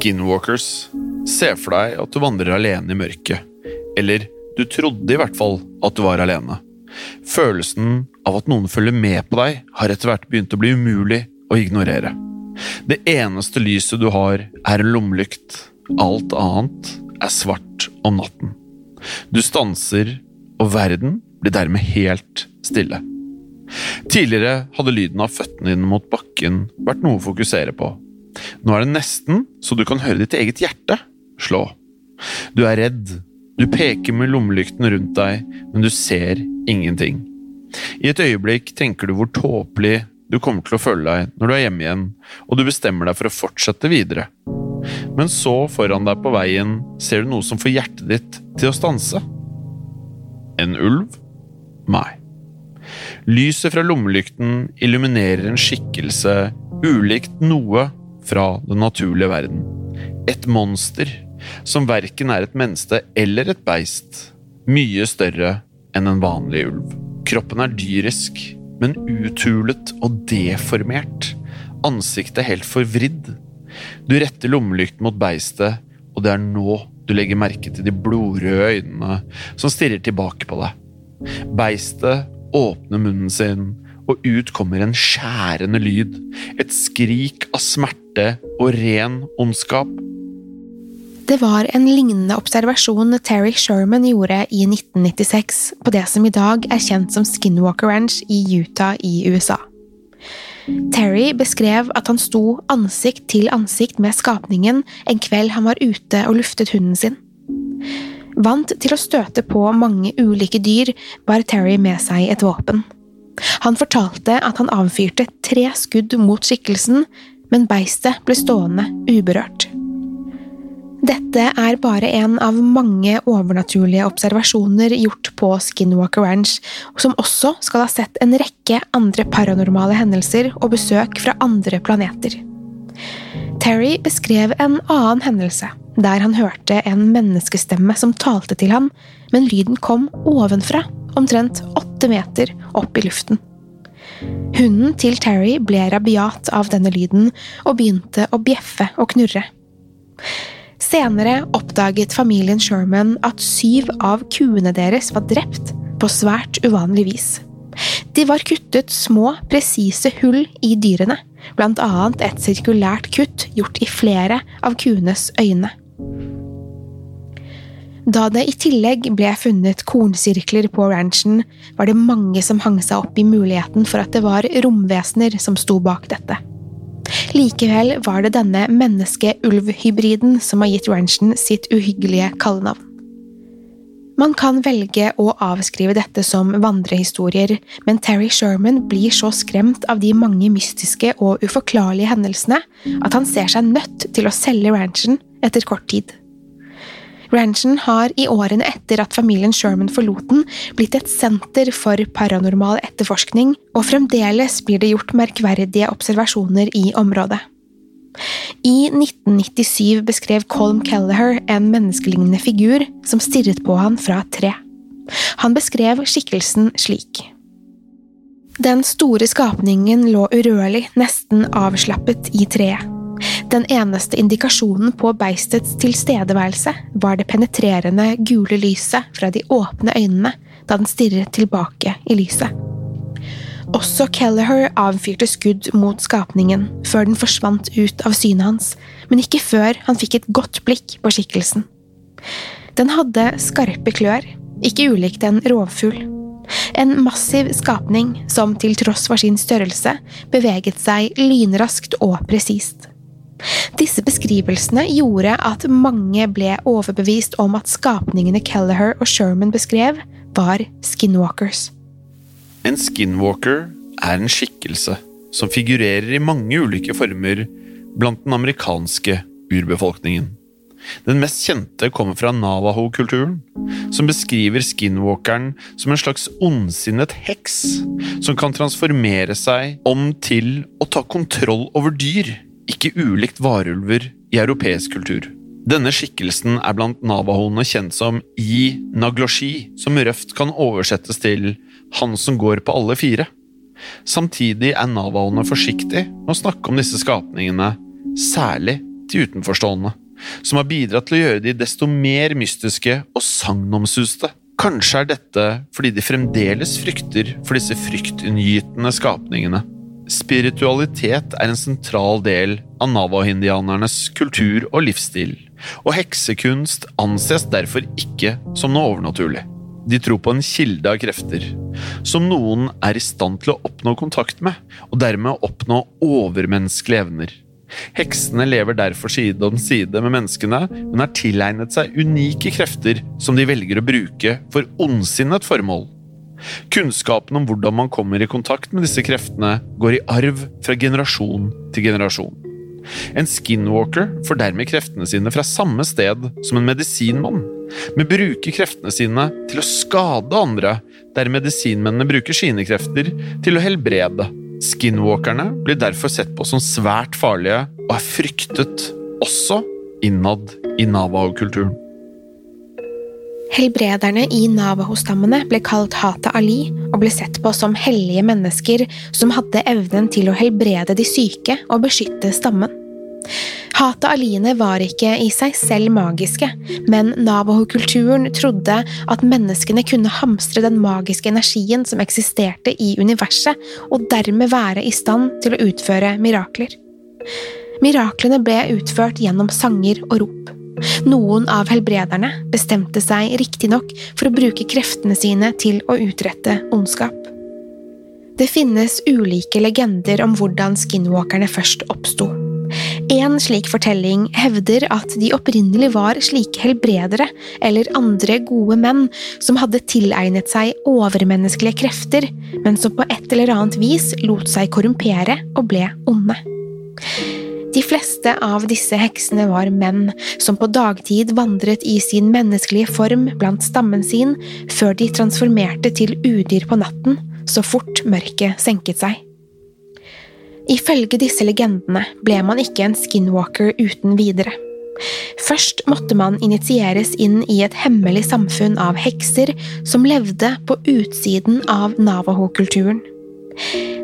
Skinwalkers. Se for deg at du vandrer alene i mørket. Eller du trodde i hvert fall at du var alene. Følelsen av at noen følger med på deg, har etter hvert begynt å bli umulig å ignorere. Det eneste lyset du har, er en lommelykt. Alt annet er svart om natten. Du stanser, og verden blir dermed helt stille. Tidligere hadde lyden av føttene dine mot bakken vært noe å fokusere på. Nå er det nesten så du kan høre ditt eget hjerte slå. Du er redd. Du peker med lommelykten rundt deg, men du ser ingenting. I et øyeblikk tenker du hvor tåpelig du kommer til å føle deg når du er hjemme igjen, og du bestemmer deg for å fortsette videre. Men så, foran deg på veien, ser du noe som får hjertet ditt til å stanse. En ulv? Nei. Lyset fra lommelykten illuminerer en skikkelse ulikt noe fra den naturlige verden. Et monster som verken er et menneske eller et beist. Mye større enn en vanlig ulv. Kroppen er dyrisk, men uthulet og deformert. Ansiktet helt forvridd. Du retter lommelykten mot beistet, og det er nå du legger merke til de blodrøde øynene som stirrer tilbake på deg. Beistet åpner munnen sin, og ut kommer en skjærende lyd. Et skrik av smerte og ren ondskap. Det var en lignende observasjon Terry Sherman gjorde i 1996 på det som i dag er kjent som Skinwalker Ranch i Utah i USA. Terry beskrev at han sto ansikt til ansikt med skapningen en kveld han var ute og luftet hunden sin. Vant til å støte på mange ulike dyr, bar Terry med seg et våpen. Han fortalte at han avfyrte tre skudd mot skikkelsen, men beistet ble stående uberørt. Dette er bare en av mange overnaturlige observasjoner gjort på Skinwalker Ranch, som også skal ha sett en rekke andre paranormale hendelser og besøk fra andre planeter. Terry beskrev en annen hendelse, der han hørte en menneskestemme som talte til ham, men lyden kom ovenfra, omtrent åtte meter opp i luften. Hunden til Terry ble rabiat av denne lyden og begynte å bjeffe og knurre. Senere oppdaget familien Sherman at syv av kuene deres var drept på svært uvanlig vis. De var kuttet små, presise hull i dyrene, blant annet et sirkulært kutt gjort i flere av kuenes øyne. Da det i tillegg ble funnet kornsirkler på ranchen, var det mange som hang seg opp i muligheten for at det var romvesener som sto bak dette. Likevel var det denne menneske-ulv-hybriden som har gitt ranchen sitt uhyggelige kallenavn. Man kan velge å avskrive dette som vandrehistorier, men Terry Sherman blir så skremt av de mange mystiske og uforklarlige hendelsene at han ser seg nødt til å selge ranchen etter kort tid. Ranchen har i årene etter at familien Sherman forlot den, blitt et senter for paranormal etterforskning, og fremdeles blir det gjort merkverdige observasjoner i området. I 1997 beskrev Colm Kelleher en menneskelignende figur som stirret på han fra et tre. Han beskrev skikkelsen slik. Den store skapningen lå urørlig, nesten avslappet i treet. Den eneste indikasjonen på beistets tilstedeværelse var det penetrerende, gule lyset fra de åpne øynene da den stirret tilbake i lyset. Også Kelleher avfyrte skudd mot skapningen før den forsvant ut av synet hans, men ikke før han fikk et godt blikk på skikkelsen. Den hadde skarpe klør, ikke ulikt en rovfugl. En massiv skapning som til tross for sin størrelse beveget seg lynraskt og presist. Disse beskrivelsene gjorde at mange ble overbevist om at skapningene Kelleher og Sherman beskrev, var skinwalkers. En skinwalker er en skikkelse som figurerer i mange ulike former blant den amerikanske urbefolkningen. Den mest kjente kommer fra navaho-kulturen, som beskriver skinwalkeren som en slags ondsinnet heks som kan transformere seg om til å ta kontroll over dyr ikke ulikt varulver i europeisk kultur. Denne skikkelsen er blant navahoene kjent som i Nagloshi, som røft kan oversettes til Han som går på alle fire. Samtidig er navahoene forsiktig med å snakke om disse skapningene, særlig til utenforstående, som har bidratt til å gjøre de desto mer mystiske og sagnomsuste. Kanskje er dette fordi de fremdeles frykter for disse fryktinngytende skapningene. Spiritualitet er en sentral del av navahindianernes kultur og livsstil, og heksekunst anses derfor ikke som noe overnaturlig. De tror på en kilde av krefter, som noen er i stand til å oppnå kontakt med, og dermed oppnå overmenneskelige evner. Heksene lever derfor side om side med menneskene, men har tilegnet seg unike krefter som de velger å bruke for ondsinnet formål. Kunnskapen om hvordan man kommer i kontakt med disse kreftene, går i arv fra generasjon til generasjon. En skinwalker får dermed kreftene sine fra samme sted som en medisinmann, men bruker kreftene sine til å skade andre, der medisinmennene bruker sine krefter til å helbrede. Skinwalkerne blir derfor sett på som svært farlige og er fryktet også innad i navaho-kulturen. Helbrederne i Navaho-stammene ble kalt Hata Ali og ble sett på som hellige mennesker som hadde evnen til å helbrede de syke og beskytte stammen. Hata aliene var ikke i seg selv magiske, men Navaho-kulturen trodde at menneskene kunne hamstre den magiske energien som eksisterte i universet, og dermed være i stand til å utføre mirakler. Miraklene ble utført gjennom sanger og rop. Noen av helbrederne bestemte seg riktignok for å bruke kreftene sine til å utrette ondskap. Det finnes ulike legender om hvordan skinwalkerne først oppsto. En slik fortelling hevder at de opprinnelig var slike helbredere eller andre gode menn som hadde tilegnet seg overmenneskelige krefter, men som på et eller annet vis lot seg korrumpere og ble onde. De fleste av disse heksene var menn som på dagtid vandret i sin menneskelige form blant stammen sin, før de transformerte til udyr på natten, så fort mørket senket seg. Ifølge disse legendene ble man ikke en skinwalker uten videre. Først måtte man initieres inn i et hemmelig samfunn av hekser som levde på utsiden av navaho-kulturen.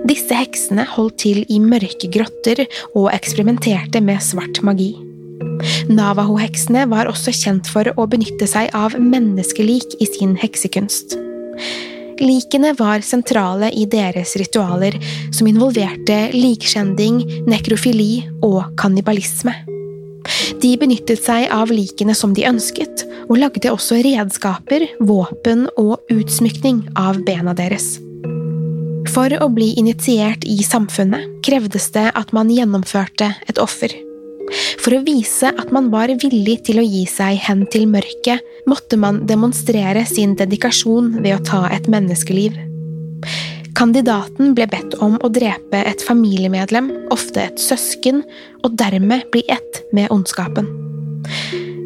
Disse heksene holdt til i mørke grotter og eksperimenterte med svart magi. Navaho-heksene var også kjent for å benytte seg av menneskelik i sin heksekunst. Likene var sentrale i deres ritualer, som involverte likskjending, nekrofili og kannibalisme. De benyttet seg av likene som de ønsket, og lagde også redskaper, våpen og utsmykning av bena deres. For å bli initiert i samfunnet krevdes det at man gjennomførte et offer. For å vise at man var villig til å gi seg hen til mørket, måtte man demonstrere sin dedikasjon ved å ta et menneskeliv. Kandidaten ble bedt om å drepe et familiemedlem, ofte et søsken, og dermed bli ett med ondskapen.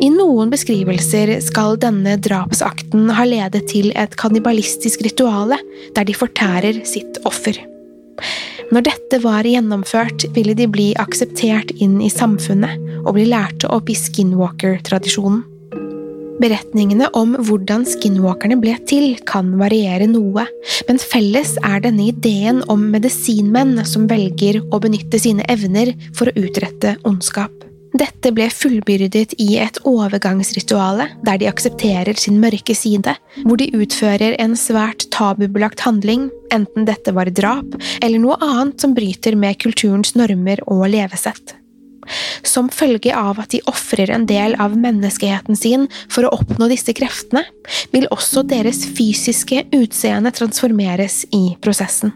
I noen beskrivelser skal denne drapsakten ha ledet til et kannibalistisk rituale, der de fortærer sitt offer. Når dette var gjennomført, ville de bli akseptert inn i samfunnet og bli lærte opp i skinwalker-tradisjonen. Beretningene om hvordan skinwalkerne ble til, kan variere noe, men felles er denne ideen om medisinmenn som velger å benytte sine evner for å utrette ondskap. Dette ble fullbyrdet i et overgangsrituale der de aksepterer sin mørke side, hvor de utfører en svært tabubelagt handling, enten dette var drap eller noe annet som bryter med kulturens normer og levesett. Som følge av at de ofrer en del av menneskeheten sin for å oppnå disse kreftene, vil også deres fysiske utseende transformeres i prosessen.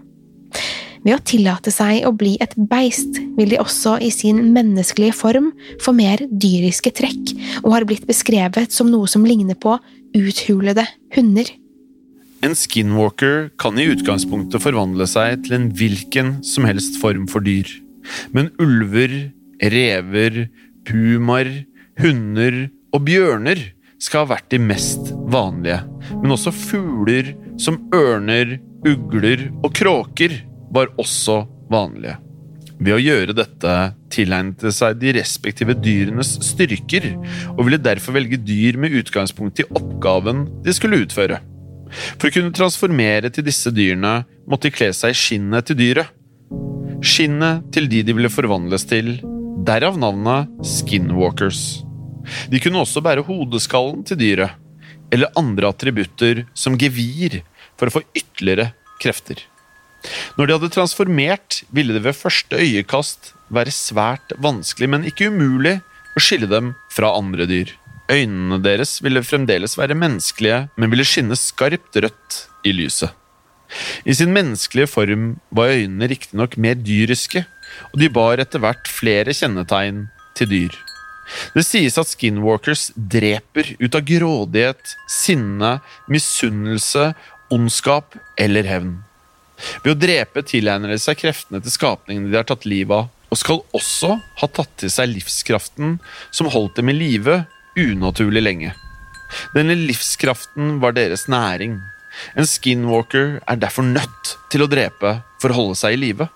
Ved å tillate seg å bli et beist vil de også i sin menneskelige form få mer dyriske trekk, og har blitt beskrevet som noe som ligner på uthulede hunder. En skinwalker kan i utgangspunktet forvandle seg til en hvilken som helst form for dyr. Men ulver, rever, pumaer, hunder og bjørner skal ha vært de mest vanlige, men også fugler som ørner, ugler og kråker var også vanlige. Ved å gjøre dette tilegnet det seg de respektive dyrenes styrker, og ville derfor velge dyr med utgangspunkt i oppgaven de skulle utføre. For å kunne transformere til disse dyrene måtte de kle seg i skinnet til dyret. Skinnet til de de ville forvandles til, derav navnet skinwalkers. De kunne også bære hodeskallen til dyret, eller andre attributter som gevir, for å få ytterligere krefter. Når de hadde transformert, ville det ved første øyekast være svært vanskelig, men ikke umulig, å skille dem fra andre dyr. Øynene deres ville fremdeles være menneskelige, men ville skinne skarpt rødt i lyset. I sin menneskelige form var øynene riktignok mer dyriske, og de bar etter hvert flere kjennetegn til dyr. Det sies at skinwalkers dreper ut av grådighet, sinne, misunnelse, ondskap eller hevn. Ved å drepe tilegner de seg kreftene til skapningene de har tatt livet av, og skal også ha tatt til seg livskraften som holdt dem i live unaturlig lenge. Denne livskraften var deres næring. En skinwalker er derfor nødt til å drepe for å holde seg i live.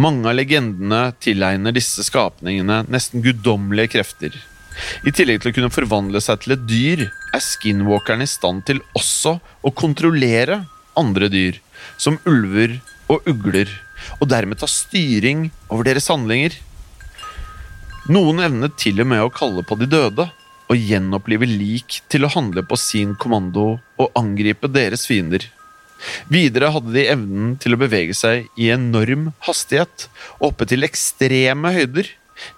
Mange av legendene tilegner disse skapningene nesten guddommelige krefter. I tillegg til å kunne forvandle seg til et dyr, er skinwalkerne i stand til også å kontrollere andre dyr, som ulver og ugler, og dermed ta styring over deres handlinger. Noen evnet til og med å kalle på de døde og gjenopplive lik til å handle på sin kommando og angripe deres fiender. Videre hadde de evnen til å bevege seg i enorm hastighet, oppe til ekstreme høyder.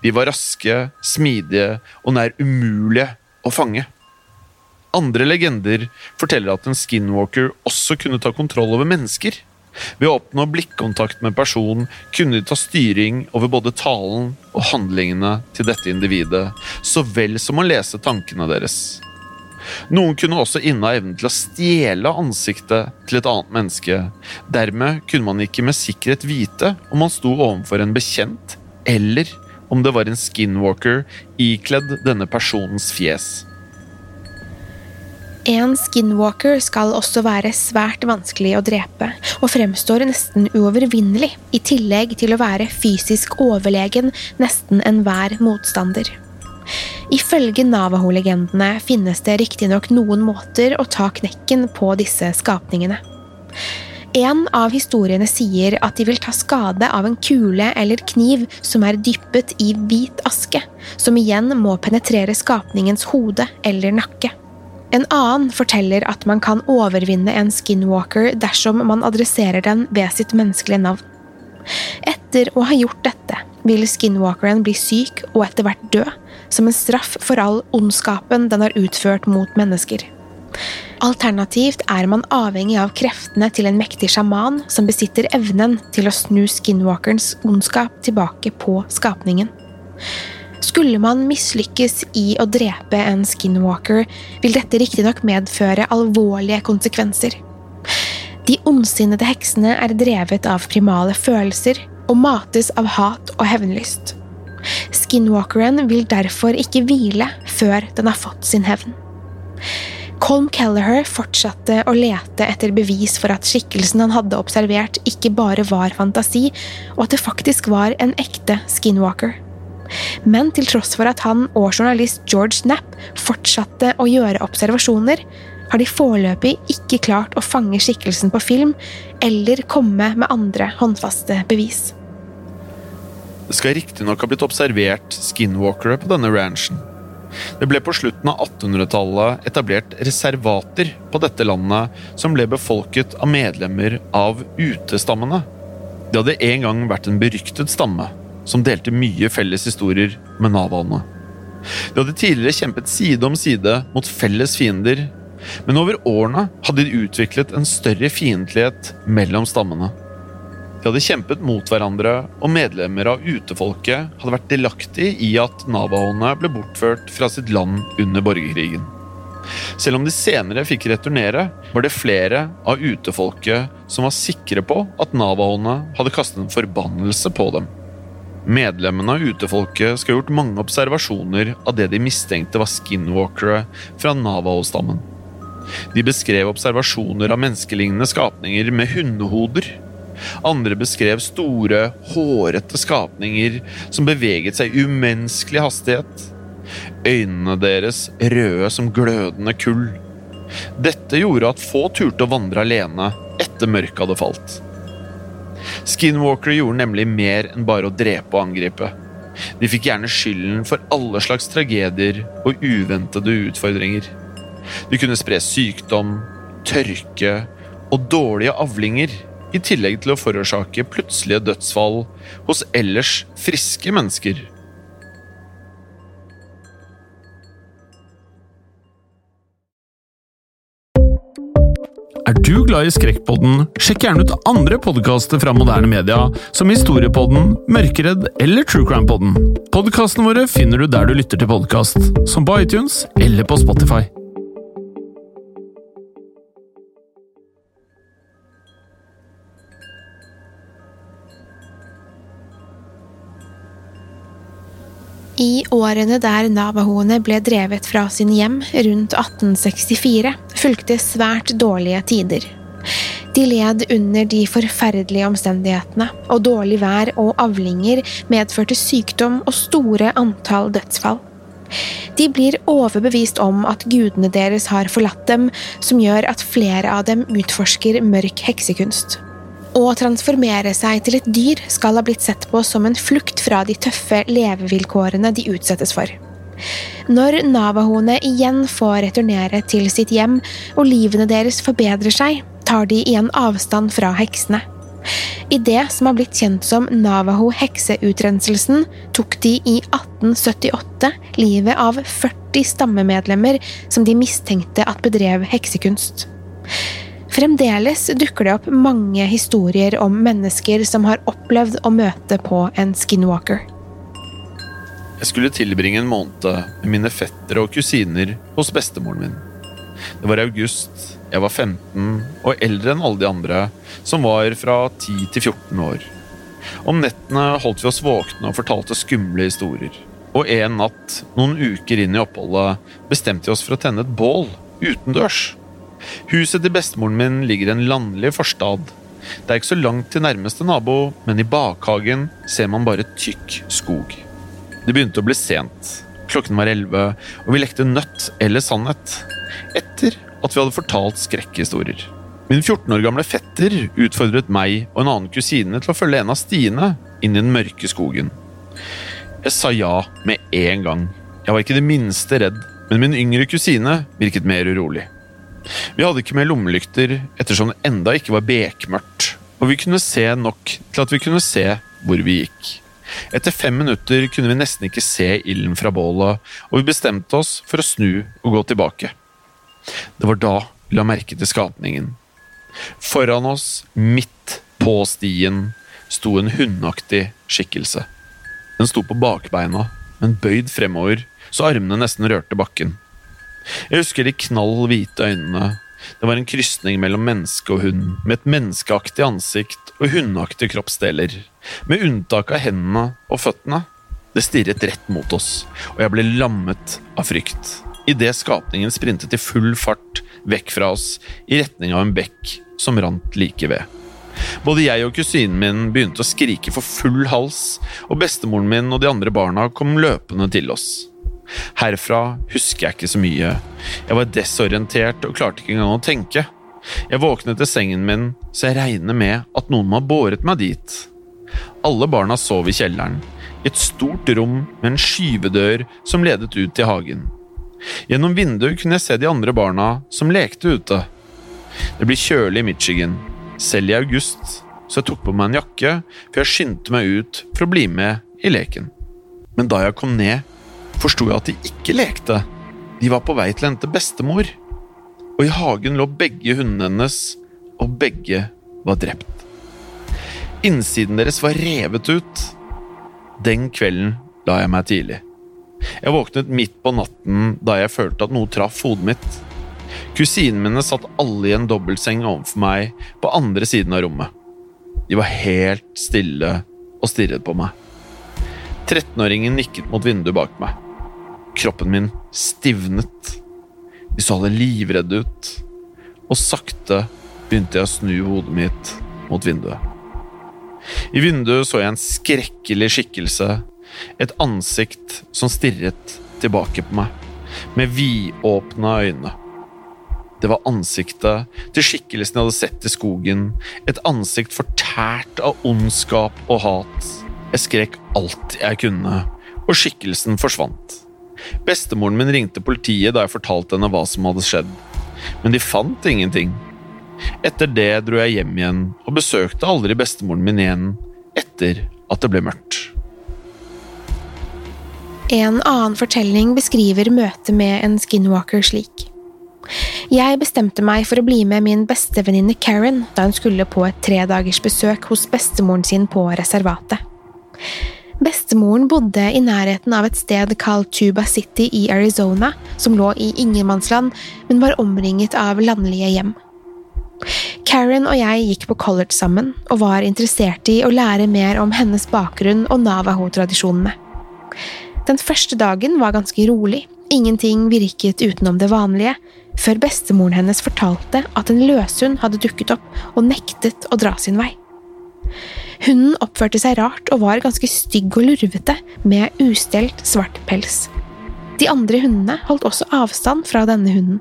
De var raske, smidige og nær umulige å fange. Andre legender forteller at en skinwalker også kunne ta kontroll over mennesker. Ved å oppnå blikkontakt med en person kunne de ta styring over både talen og handlingene til dette individet, så vel som å lese tankene deres. Noen kunne også inneha evnen til å stjele ansiktet til et annet menneske. Dermed kunne man ikke med sikkerhet vite om man sto overfor en bekjent, eller om det var en skinwalker ikledd denne personens fjes. En skinwalker skal også være svært vanskelig å drepe, og fremstår nesten uovervinnelig, i tillegg til å være fysisk overlegen nesten enhver motstander. Ifølge Navaho-legendene finnes det riktignok noen måter å ta knekken på disse skapningene. En av historiene sier at de vil ta skade av en kule eller kniv som er dyppet i hvit aske, som igjen må penetrere skapningens hode eller nakke. En annen forteller at man kan overvinne en skinwalker dersom man adresserer den ved sitt menneskelige navn. Etter å ha gjort dette vil skinwalkeren bli syk og etter hvert dø, som en straff for all ondskapen den har utført mot mennesker. Alternativt er man avhengig av kreftene til en mektig sjaman som besitter evnen til å snu skinwalkerens ondskap tilbake på skapningen. Skulle man mislykkes i å drepe en skinwalker, vil dette riktignok medføre alvorlige konsekvenser. De ondsinnede heksene er drevet av primale følelser og mates av hat og hevnlyst. Skinwalkeren vil derfor ikke hvile før den har fått sin hevn. Colm Kelleher fortsatte å lete etter bevis for at skikkelsen han hadde observert, ikke bare var fantasi, og at det faktisk var en ekte skinwalker. Men til tross for at han og journalist George Knapp fortsatte å gjøre observasjoner, har de foreløpig ikke klart å fange skikkelsen på film eller komme med andre håndfaste bevis. Det skal riktignok ha blitt observert skinwalkere på denne ranchen. Det ble på slutten av 1800-tallet etablert reservater på dette landet som ble befolket av medlemmer av utestammene. Det hadde en gang vært en beryktet stamme som delte mye felles historier med navaene. De hadde tidligere kjempet side om side mot felles fiender, men over årene hadde de utviklet en større fiendtlighet mellom stammene. De hadde kjempet mot hverandre, og medlemmer av utefolket hadde vært delaktig i at navahoene ble bortført fra sitt land under borgerkrigen. Selv om de senere fikk returnere, var det flere av utefolket som var sikre på at navahoene hadde kastet en forbannelse på dem. Medlemmene av utefolket skal ha gjort mange observasjoner av det de mistenkte var skinwalkere fra Navaho-stammen. De beskrev observasjoner av menneskelignende skapninger med hundehoder. Andre beskrev store, hårete skapninger som beveget seg i umenneskelig hastighet. Øynene deres røde som glødende kull. Dette gjorde at få turte å vandre alene etter mørket hadde falt. Skinwalker gjorde nemlig mer enn bare å drepe og angripe. De fikk gjerne skylden for alle slags tragedier og uventede utfordringer. De kunne spre sykdom, tørke og dårlige avlinger, i tillegg til å forårsake plutselige dødsfall hos ellers friske mennesker. Er du glad i Skrekkpodden, sjekk gjerne ut andre podkaster fra moderne media, som Historiepodden, Mørkeredd eller True Crime-podden. Podkastene våre finner du der du lytter til podkast, som på iTunes eller på Spotify. I årene der navahoene ble drevet fra sine hjem, rundt 1864, fulgte svært dårlige tider. De led under de forferdelige omstendighetene, og dårlig vær og avlinger medførte sykdom og store antall dødsfall. De blir overbevist om at gudene deres har forlatt dem, som gjør at flere av dem utforsker mørk heksekunst. Å transformere seg til et dyr skal ha blitt sett på som en flukt fra de tøffe levevilkårene de utsettes for. Når navahoene igjen får returnere til sitt hjem og livene deres forbedrer seg, tar de igjen avstand fra heksene. I det som har blitt kjent som Navaho-hekseutrenselsen, tok de i 1878 livet av 40 stammemedlemmer som de mistenkte at bedrev heksekunst. Fremdeles dukker det opp mange historier om mennesker som har opplevd å møte på en skinwalker. Jeg skulle tilbringe en måned med mine fettere og kusiner hos bestemoren min. Det var august, jeg var 15 og eldre enn alle de andre, som var fra 10 til 14 år. Om nettene holdt vi oss våkne og fortalte skumle historier. Og en natt, noen uker inn i oppholdet, bestemte vi oss for å tenne et bål utendørs. Huset til bestemoren min ligger i en landlig forstad. Det er ikke så langt til nærmeste nabo, men i bakhagen ser man bare tykk skog. Det begynte å bli sent. Klokken var elleve, og vi lekte nødt eller sannhet. Etter at vi hadde fortalt skrekkhistorier. Min 14 år gamle fetter utfordret meg og en annen kusine til å følge en av stiene inn i den mørke skogen. Jeg sa ja med en gang. Jeg var ikke det minste redd, men min yngre kusine virket mer urolig. Vi hadde ikke med lommelykter ettersom det enda ikke var bekmørkt, og vi kunne se nok til at vi kunne se hvor vi gikk. Etter fem minutter kunne vi nesten ikke se ilden fra bålet, og vi bestemte oss for å snu og gå tilbake. Det var da vi la merke til skapningen. Foran oss, midt på stien, sto en hundeaktig skikkelse. Den sto på bakbeina, men bøyd fremover, så armene nesten rørte bakken. Jeg husker de knall hvite øynene. Det var en krysning mellom menneske og hund, med et menneskeaktig ansikt og hundeaktige kroppsdeler. Med unntak av hendene og føttene. Det stirret rett mot oss, og jeg ble lammet av frykt. Idet skapningen sprintet i full fart vekk fra oss, i retning av en bekk som rant like ved. Både jeg og kusinen min begynte å skrike for full hals, og bestemoren min og de andre barna kom løpende til oss. Herfra husker jeg ikke så mye. Jeg var desorientert og klarte ikke engang å tenke. Jeg våknet til sengen min, så jeg regner med at noen må ha båret meg dit. Alle barna sov i kjelleren, i et stort rom med en skyvedør som ledet ut til hagen. Gjennom vinduet kunne jeg se de andre barna som lekte ute. Det blir kjølig i Michigan, selv i august, så jeg tok på meg en jakke, for jeg skyndte meg ut for å bli med i leken. Men da jeg kom ned, forsto jeg at de ikke lekte. De var på vei til å hente bestemor. Og i hagen lå begge hundene hennes, og begge var drept. Innsiden deres var revet ut. Den kvelden la jeg meg tidlig. Jeg våknet midt på natten da jeg følte at noe traff hodet mitt. Kusinene mine satt alle i en dobbeltseng overfor meg på andre siden av rommet. De var helt stille og stirret på meg. 13-åringen nikket mot vinduet bak meg. Kroppen min stivnet. De så alle livredde ut. Og sakte begynte jeg å snu hodet mitt mot vinduet. I vinduet så jeg en skrekkelig skikkelse, et ansikt som stirret tilbake på meg, med vidåpne øyne. Det var ansiktet til skikkelsen jeg hadde sett i skogen, et ansikt fortært av ondskap og hat. Jeg skrek alt jeg kunne, og skikkelsen forsvant. Bestemoren min ringte politiet da jeg fortalte henne hva som hadde skjedd, men de fant ingenting. Etter det dro jeg hjem igjen og besøkte aldri bestemoren min igjen etter at det ble mørkt. En annen fortelling beskriver møtet med en skinwalker slik. Jeg bestemte meg for å bli med min bestevenninne Karen da hun skulle på et tredagers besøk hos bestemoren sin på reservatet. Bestemoren bodde i nærheten av et sted kalt Tuba City i Arizona, som lå i ingenmannsland, men var omringet av landlige hjem. Karen og jeg gikk på college sammen, og var interessert i å lære mer om hennes bakgrunn og Navaho-tradisjonene. Den første dagen var ganske rolig, ingenting virket utenom det vanlige, før bestemoren hennes fortalte at en løshund hadde dukket opp og nektet å dra sin vei. Hunden oppførte seg rart og var ganske stygg og lurvete, med ustelt, svart pels. De andre hundene holdt også avstand fra denne hunden.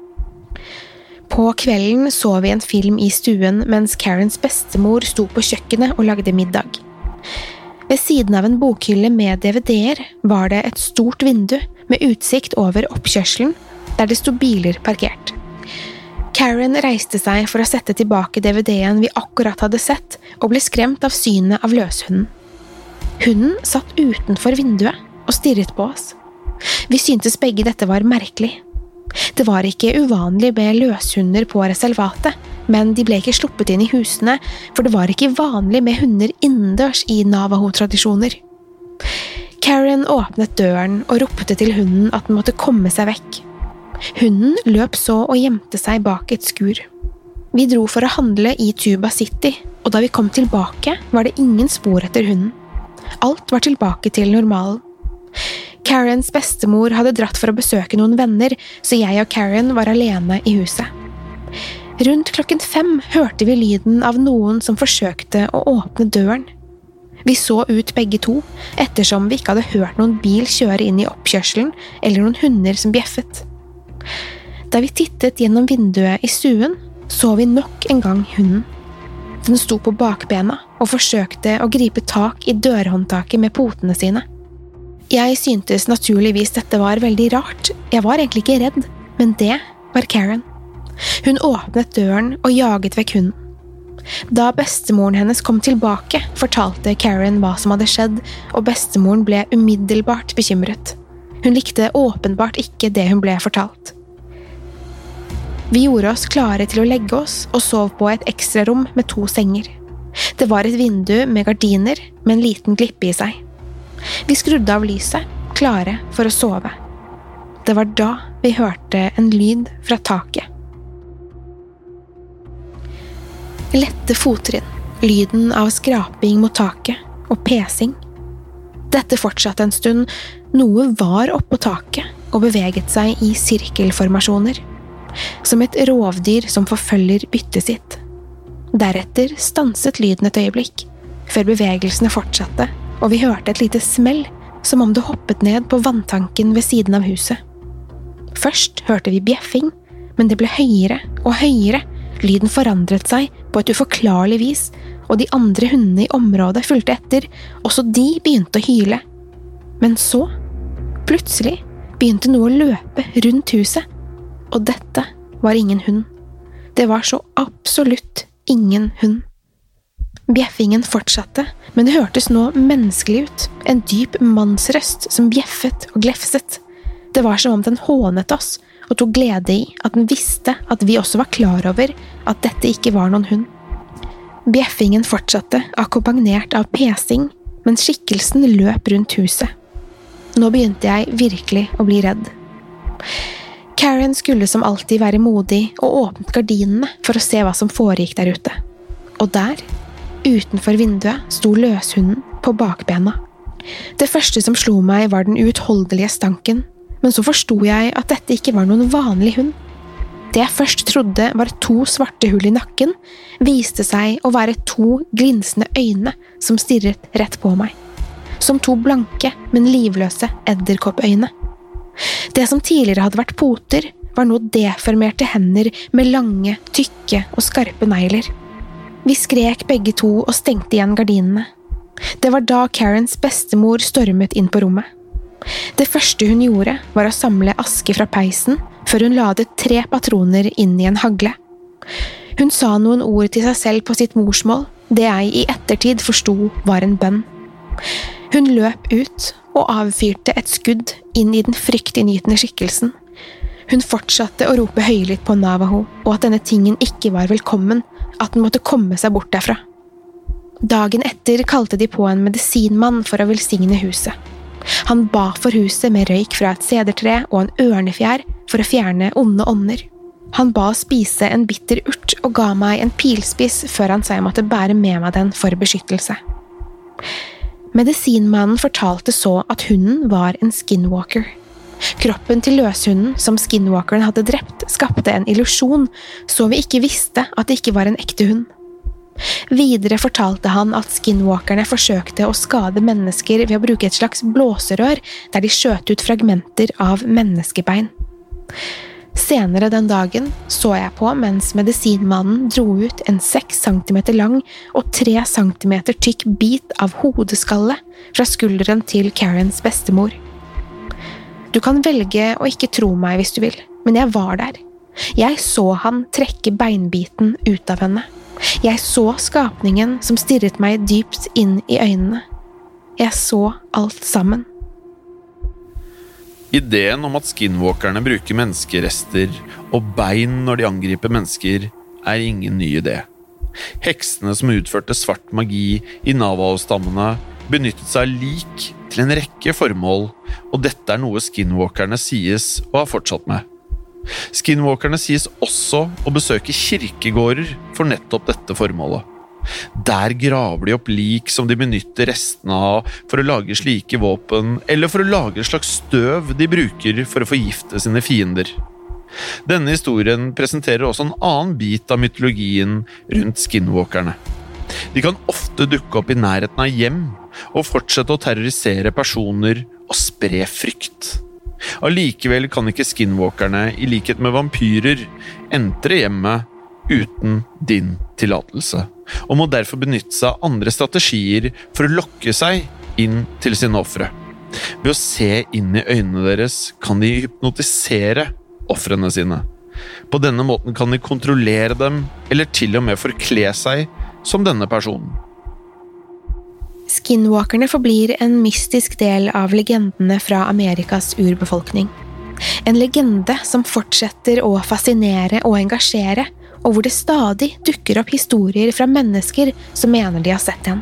På kvelden så vi en film i stuen mens Karens bestemor sto på kjøkkenet og lagde middag. Ved siden av en bokhylle med DVD-er var det et stort vindu med utsikt over oppkjørselen, der det sto biler parkert. Karen reiste seg for å sette tilbake DVD-en vi akkurat hadde sett, og ble skremt av synet av løshunden. Hunden satt utenfor vinduet og stirret på oss. Vi syntes begge dette var merkelig. Det var ikke uvanlig med løshunder på reservatet, men de ble ikke sluppet inn i husene, for det var ikke vanlig med hunder innendørs i Navaho-tradisjoner. Karen åpnet døren og ropte til hunden at den måtte komme seg vekk. Hunden løp så og gjemte seg bak et skur. Vi dro for å handle i Tuba City, og da vi kom tilbake, var det ingen spor etter hunden. Alt var tilbake til normalen. Karens bestemor hadde dratt for å besøke noen venner, så jeg og Karen var alene i huset. Rundt klokken fem hørte vi lyden av noen som forsøkte å åpne døren. Vi så ut begge to, ettersom vi ikke hadde hørt noen bil kjøre inn i oppkjørselen eller noen hunder som bjeffet. Da vi tittet gjennom vinduet i stuen, så vi nok en gang hunden. Den sto på bakbena og forsøkte å gripe tak i dørhåndtaket med potene sine. Jeg syntes naturligvis dette var veldig rart, jeg var egentlig ikke redd, men det var Karen. Hun åpnet døren og jaget vekk hunden. Da bestemoren hennes kom tilbake, fortalte Karen hva som hadde skjedd, og bestemoren ble umiddelbart bekymret. Hun likte åpenbart ikke det hun ble fortalt. Vi gjorde oss klare til å legge oss og sov på et ekstrarom med to senger. Det var et vindu med gardiner med en liten glippe i seg. Vi skrudde av lyset, klare for å sove. Det var da vi hørte en lyd fra taket. Lette fottrinn, lyden av skraping mot taket og pesing. Dette fortsatte en stund, noe var oppå taket og beveget seg i sirkelformasjoner. Som et rovdyr som forfølger byttet sitt. Deretter stanset lyden et øyeblikk, før bevegelsene fortsatte, og vi hørte et lite smell, som om det hoppet ned på vanntanken ved siden av huset. Først hørte vi bjeffing, men det ble høyere og høyere, lyden forandret seg på et uforklarlig vis, og de andre hundene i området fulgte etter, også de begynte å hyle. Men så, plutselig, begynte noe å løpe rundt huset, og dette var ingen hund. Det var så absolutt ingen hund. Bjeffingen fortsatte, men det hørtes nå menneskelig ut, en dyp mannsrøst som bjeffet og glefset. Det var som om den hånet oss og tok glede i at den visste at vi også var klar over at dette ikke var noen hund. Bjeffingen fortsatte, akkompagnert av pesing, mens skikkelsen løp rundt huset. Nå begynte jeg virkelig å bli redd. Karen skulle som alltid være modig og åpnet gardinene for å se hva som foregikk der ute. Og der, utenfor vinduet, sto løshunden på bakbena. Det første som slo meg, var den uutholdelige stanken, men så forsto jeg at dette ikke var noen vanlig hund. Det jeg først trodde var to svarte hull i nakken, viste seg å være to glinsende øyne som stirret rett på meg. Som to blanke, men livløse edderkoppøyne. Det som tidligere hadde vært poter, var nå deformerte hender med lange, tykke og skarpe negler. Vi skrek begge to og stengte igjen gardinene. Det var da Karens bestemor stormet inn på rommet. Det første hun gjorde, var å samle aske fra peisen før hun ladet tre patroner inn i en hagle. Hun sa noen ord til seg selv på sitt morsmål, det jeg i ettertid forsto var en bønn. Hun løp ut og avfyrte et skudd inn i den fryktinngytende skikkelsen. Hun fortsatte å rope høylytt på Navaho, og at denne tingen ikke var velkommen, at den måtte komme seg bort derfra. Dagen etter kalte de på en medisinmann for å velsigne huset. Han ba for huset med røyk fra et sedertre og en ørnefjær for å fjerne onde ånder. Han ba å spise en bitter urt og ga meg en pilspiss før han sa jeg måtte bære med meg den for beskyttelse. Medisinmannen fortalte så at hunden var en skinwalker. Kroppen til løshunden som skinwalkeren hadde drept, skapte en illusjon, så vi ikke visste at det ikke var en ekte hund. Videre fortalte han at skinwalkerne forsøkte å skade mennesker ved å bruke et slags blåserør der de skjøt ut fragmenter av menneskebein. Senere den dagen så jeg på mens medisinmannen dro ut en seks centimeter lang og tre centimeter tykk bit av hodeskalle fra skulderen til Karens bestemor. Du kan velge å ikke tro meg hvis du vil, men jeg var der. Jeg så han trekke beinbiten ut av henne. Jeg så skapningen som stirret meg dypt inn i øynene. Jeg så alt sammen. Ideen om at skinwalkerne bruker menneskerester og bein når de angriper mennesker, er ingen ny idé. Heksene som utførte svart magi i Navaho-stammene, benyttet seg av lik til en rekke formål, og dette er noe skinwalkerne sies å ha fortsatt med. Skinwalkerne sies også å besøke kirkegårder for nettopp dette formålet. Der graver de opp lik som de benytter restene av for å lage slike våpen, eller for å lage et slags støv de bruker for å forgifte sine fiender. Denne historien presenterer også en annen bit av mytologien rundt skinwalkerne. De kan ofte dukke opp i nærheten av hjem og fortsette å terrorisere personer og spre frykt. Allikevel kan ikke skinwalkerne, i likhet med vampyrer, entre hjemmet uten din tillatelse, og må derfor benytte seg av andre strategier for å lokke seg inn til sine ofre. Ved å se inn i øynene deres kan de hypnotisere ofrene sine. På denne måten kan de kontrollere dem, eller til og med forkle seg som denne personen. Skinwalkerne forblir en mystisk del av legendene fra Amerikas urbefolkning. En legende som fortsetter å fascinere og engasjere, og hvor det stadig dukker opp historier fra mennesker som mener de har sett en.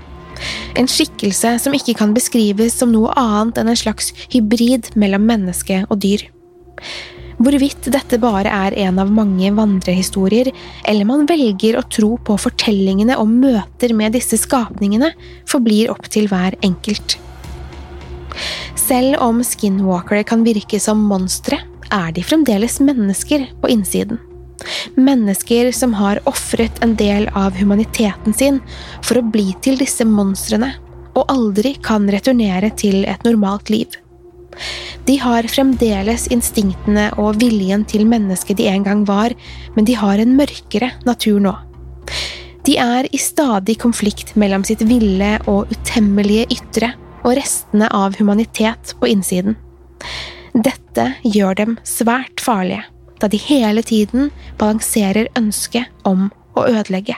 En skikkelse som ikke kan beskrives som noe annet enn en slags hybrid mellom menneske og dyr. Hvorvidt dette bare er en av mange vandrehistorier, eller man velger å tro på fortellingene om møter med disse skapningene, forblir opp til hver enkelt. Selv om skinwalkere kan virke som monstre, er de fremdeles mennesker på innsiden. Mennesker som har ofret en del av humaniteten sin for å bli til disse monstrene, og aldri kan returnere til et normalt liv. De har fremdeles instinktene og viljen til mennesket de en gang var, men de har en mørkere natur nå. De er i stadig konflikt mellom sitt ville og utemmelige ytre og restene av humanitet på innsiden. Dette gjør dem svært farlige, da de hele tiden balanserer ønsket om å ødelegge.